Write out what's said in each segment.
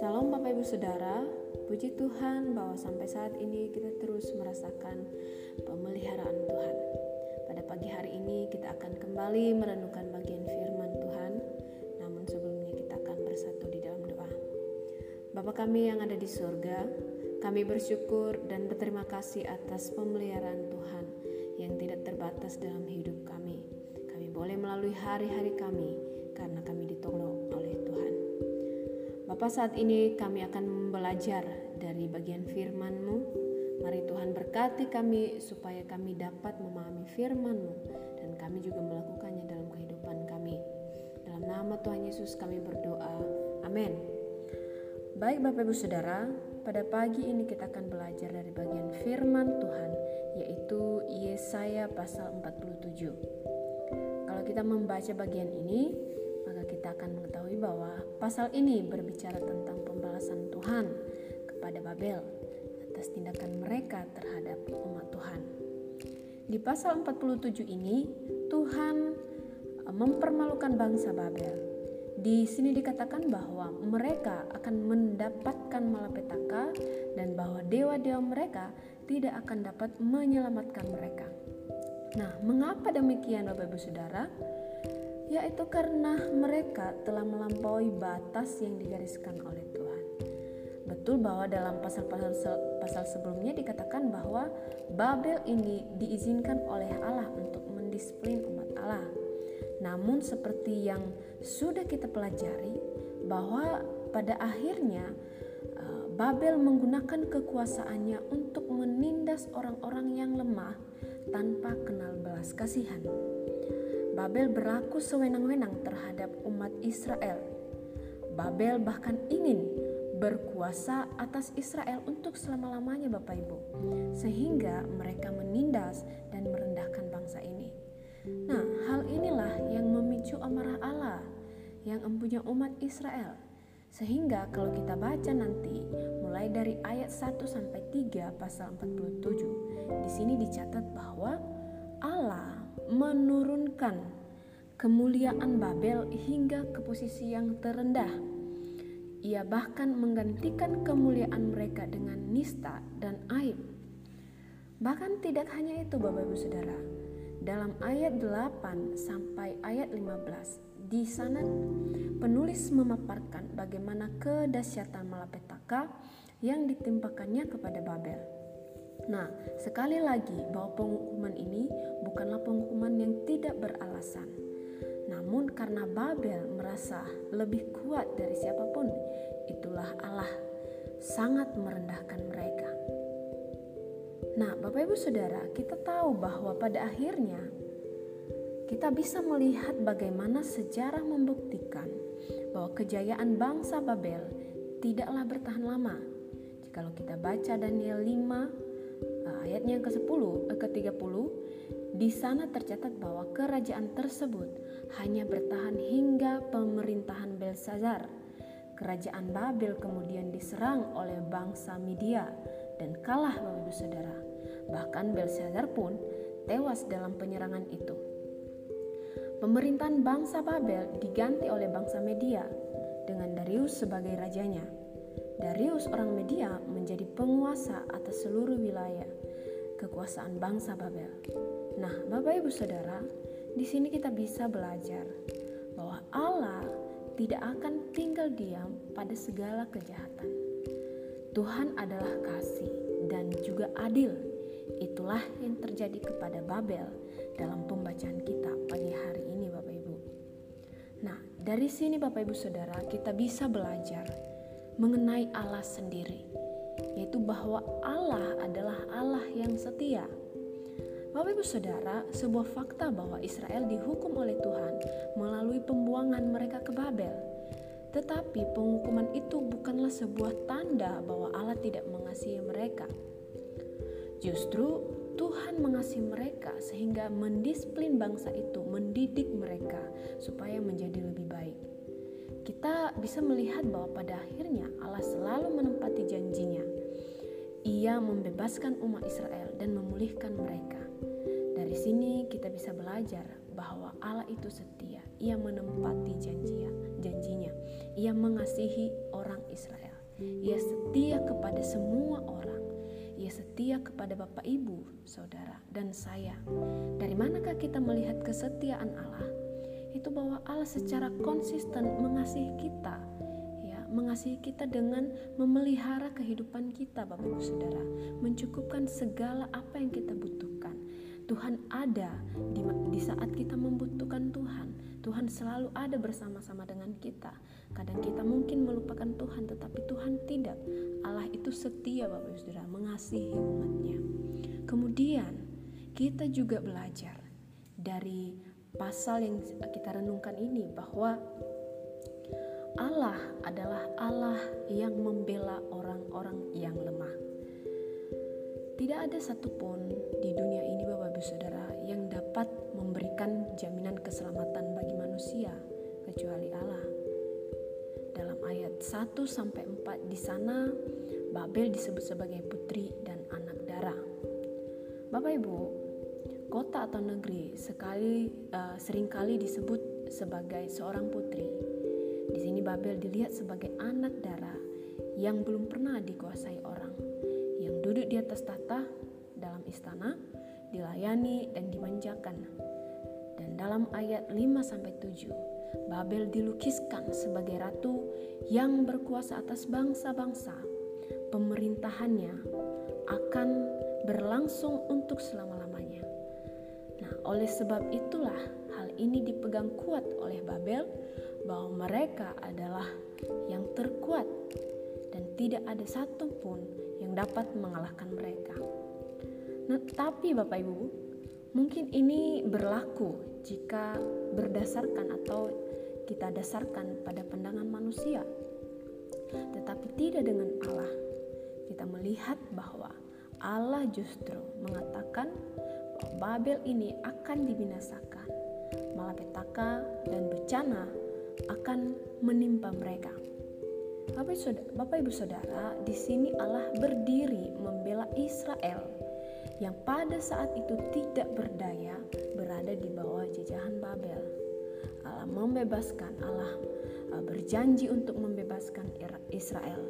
Salam Bapak Ibu Saudara, puji Tuhan bahwa sampai saat ini kita terus merasakan pemeliharaan Tuhan. Pada pagi hari ini kita akan kembali merenungkan bagian firman Tuhan. Namun sebelumnya kita akan bersatu di dalam doa. Bapa kami yang ada di surga, kami bersyukur dan berterima kasih atas pemeliharaan Tuhan yang tidak terbatas dalam hidup kami. Boleh melalui hari-hari kami karena kami ditolong oleh Tuhan. Bapak saat ini kami akan belajar dari bagian firman-Mu. Mari Tuhan berkati kami supaya kami dapat memahami firman-Mu dan kami juga melakukannya dalam kehidupan kami. Dalam nama Tuhan Yesus kami berdoa. Amin. Baik Bapak Ibu Saudara, pada pagi ini kita akan belajar dari bagian firman Tuhan yaitu Yesaya pasal 47. Kita membaca bagian ini, kita akan mengetahui bahwa pasal ini berbicara tentang pembalasan Tuhan kepada Babel atas tindakan mereka terhadap umat Tuhan. Di pasal 47 ini, Tuhan e, mempermalukan bangsa Babel. Di sini dikatakan bahwa mereka akan mendapatkan malapetaka dan bahwa dewa-dewa mereka tidak akan dapat menyelamatkan mereka. Nah, mengapa demikian Bapak Ibu Saudara? yaitu karena mereka telah melampaui batas yang digariskan oleh Tuhan. Betul bahwa dalam pasal-pasal pasal sebelumnya dikatakan bahwa Babel ini diizinkan oleh Allah untuk mendisiplin umat Allah. Namun seperti yang sudah kita pelajari bahwa pada akhirnya eh, Babel menggunakan kekuasaannya untuk menindas orang-orang yang lemah tanpa kenal belas kasihan. Babel berlaku sewenang-wenang terhadap umat Israel. Babel bahkan ingin berkuasa atas Israel untuk selama-lamanya Bapak Ibu. Sehingga mereka menindas dan merendahkan bangsa ini. Nah, hal inilah yang memicu amarah Allah yang empunya umat Israel. Sehingga kalau kita baca nanti mulai dari ayat 1 sampai 3 pasal 47, di sini dicatat bahwa Allah menurunkan kemuliaan Babel hingga ke posisi yang terendah. Ia bahkan menggantikan kemuliaan mereka dengan nista dan aib. Bahkan tidak hanya itu Bapak Ibu Saudara. Dalam ayat 8 sampai ayat 15 di sana penulis memaparkan bagaimana kedahsyatan malapetaka yang ditimpakannya kepada Babel. Nah, sekali lagi bahwa penghukuman ini bukanlah penghukuman yang tidak beralasan. Namun karena Babel merasa lebih kuat dari siapa pun, itulah Allah sangat merendahkan mereka. Nah, Bapak Ibu Saudara, kita tahu bahwa pada akhirnya kita bisa melihat bagaimana sejarah membuktikan bahwa kejayaan bangsa Babel tidaklah bertahan lama. Jikalau kita baca Daniel 5 ayatnya yang ke-10 eh, ke-30 di sana tercatat bahwa kerajaan tersebut hanya bertahan hingga pemerintahan Belsazar. Kerajaan Babel kemudian diserang oleh bangsa Media dan kalah Bapak Ibu Saudara. Bahkan Belsazar pun tewas dalam penyerangan itu. Pemerintahan bangsa Babel diganti oleh bangsa Media dengan Darius sebagai rajanya. Darius orang Media menjadi penguasa atas seluruh wilayah kekuasaan bangsa Babel. Nah, Bapak Ibu Saudara, di sini kita bisa belajar bahwa Allah tidak akan tinggal diam pada segala kejahatan. Tuhan adalah kasih dan juga adil. Itulah yang terjadi kepada Babel dalam pembacaan kita pagi hari ini Bapak Ibu. Nah, dari sini Bapak Ibu Saudara, kita bisa belajar mengenai Allah sendiri yaitu bahwa Allah adalah Allah yang setia. Bapak Ibu Saudara, sebuah fakta bahwa Israel dihukum oleh Tuhan melalui pembuangan mereka ke Babel. Tetapi penghukuman itu bukanlah sebuah tanda bahwa Allah tidak mengasihi mereka. Justru Tuhan mengasihi mereka sehingga mendisiplin bangsa itu, mendidik mereka supaya menjadi lebih baik kita bisa melihat bahwa pada akhirnya Allah selalu menempati janjinya. Ia membebaskan umat Israel dan memulihkan mereka. Dari sini kita bisa belajar bahwa Allah itu setia. Ia menempati janjinya, janjinya. Ia mengasihi orang Israel. Ia setia kepada semua orang. Ia setia kepada Bapak Ibu, Saudara, dan saya. Dari manakah kita melihat kesetiaan Allah? Itu bahwa Allah secara konsisten mengasihi kita, ya, mengasihi kita dengan memelihara kehidupan kita, Bapak Ibu Saudara, mencukupkan segala apa yang kita butuhkan. Tuhan ada di, di saat kita membutuhkan Tuhan. Tuhan selalu ada bersama-sama dengan kita. Kadang kita mungkin melupakan Tuhan, tetapi Tuhan tidak. Allah itu setia, Bapak Ibu Saudara, mengasihi umatnya. Kemudian kita juga belajar dari pasal yang kita renungkan ini bahwa Allah adalah Allah yang membela orang-orang yang lemah. Tidak ada satupun di dunia ini Bapak Ibu Saudara yang dapat memberikan jaminan keselamatan bagi manusia 1 sampai 4 di sana Babel disebut sebagai putri dan anak darah. Bapak Ibu, kota atau negeri sekali uh, sering kali disebut sebagai seorang putri. Di sini Babel dilihat sebagai anak darah yang belum pernah dikuasai orang yang duduk di atas tata dalam istana dilayani dan dimanjakan. Dan dalam ayat 5 sampai 7, Babel dilukiskan sebagai ratu yang berkuasa atas bangsa-bangsa. Pemerintahannya akan berlangsung untuk selama-lamanya. Nah, oleh sebab itulah hal ini dipegang kuat oleh Babel bahwa mereka adalah yang terkuat dan tidak ada satupun yang dapat mengalahkan mereka. Nah, tapi Bapak Ibu, mungkin ini berlaku jika berdasarkan atau kita dasarkan pada pandangan manusia. Tetapi tidak dengan Allah. Kita melihat bahwa Allah justru mengatakan bahwa Babel ini akan dibinasakan. Malapetaka dan bencana akan menimpa mereka. Bapak, Bapak Ibu Saudara, di sini Allah berdiri membela Israel yang pada saat itu tidak berdaya berada di bawah jajahan Babel. Membebaskan, Allah uh, berjanji untuk membebaskan Israel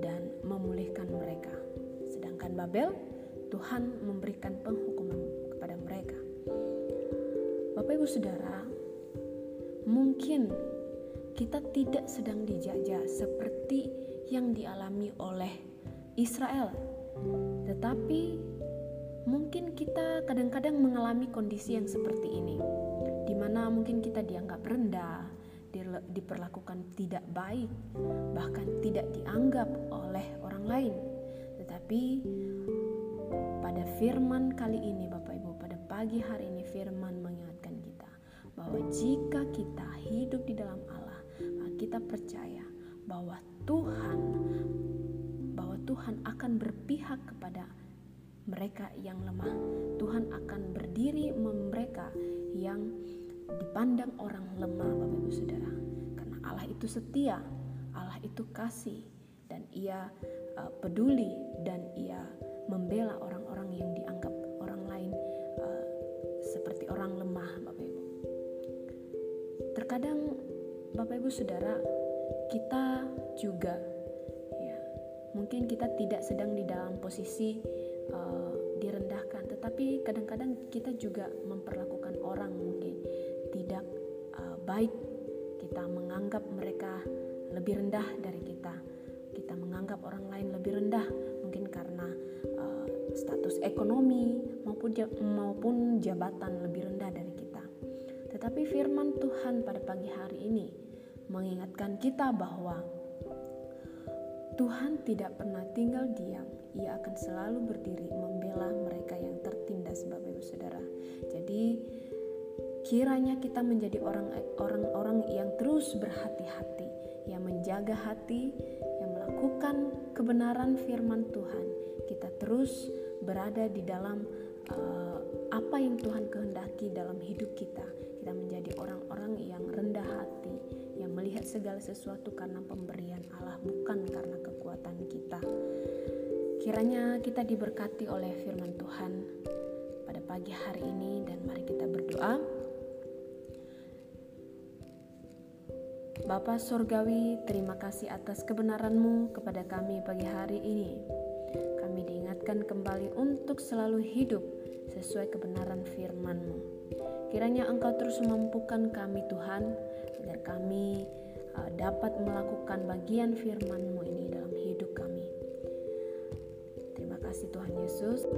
dan memulihkan mereka. Sedangkan Babel, Tuhan memberikan penghukuman kepada mereka. Bapak Ibu Saudara, mungkin kita tidak sedang dijajah seperti yang dialami oleh Israel, tetapi mungkin kita kadang-kadang mengalami kondisi yang seperti ini, di mana mungkin kita dianggap rendah, diperlakukan tidak baik, bahkan tidak dianggap oleh orang lain. Tetapi pada firman kali ini, Bapak Ibu, pada pagi hari ini, firman mengingatkan kita bahwa jika kita hidup di dalam Allah kita percaya bahwa Tuhan bahwa Tuhan akan berpihak kepada mereka yang lemah. Tuhan akan berdiri mereka yang dipandang orang lemah, Bapak Ibu Saudara. Karena Allah itu setia, Allah itu kasih dan Ia uh, peduli dan Ia membela orang-orang yang dianggap orang lain uh, seperti orang lemah, Bapak Ibu. Terkadang Bapak Ibu Saudara, kita juga ya, mungkin kita tidak sedang di dalam posisi uh, direndahkan, tetapi kadang-kadang kita juga memperlakukan baik. Kita menganggap mereka lebih rendah dari kita. Kita menganggap orang lain lebih rendah mungkin karena uh, status ekonomi maupun maupun jabatan lebih rendah dari kita. Tetapi firman Tuhan pada pagi hari ini mengingatkan kita bahwa Tuhan tidak pernah tinggal diam. Ia akan selalu berdiri membela mereka yang tertindas, Bapak Ibu Saudara. Jadi kiranya kita menjadi orang-orang yang terus berhati-hati, yang menjaga hati, yang melakukan kebenaran firman Tuhan. Kita terus berada di dalam uh, apa yang Tuhan kehendaki dalam hidup kita kita menjadi orang-orang yang rendah hati, yang melihat segala sesuatu karena pemberian Allah, bukan karena kekuatan kita. Kiranya kita diberkati oleh firman Tuhan pada pagi hari ini dan mari kita berdoa. Bapa Surgawi, terima kasih atas kebenaran-Mu kepada kami pagi hari ini. Kami diingatkan kembali untuk selalu hidup sesuai kebenaran firman-Mu. Kiranya Engkau terus memampukan kami Tuhan, agar kami uh, dapat melakukan bagian firman-Mu ini dalam hidup kami. Terima kasih Tuhan Yesus.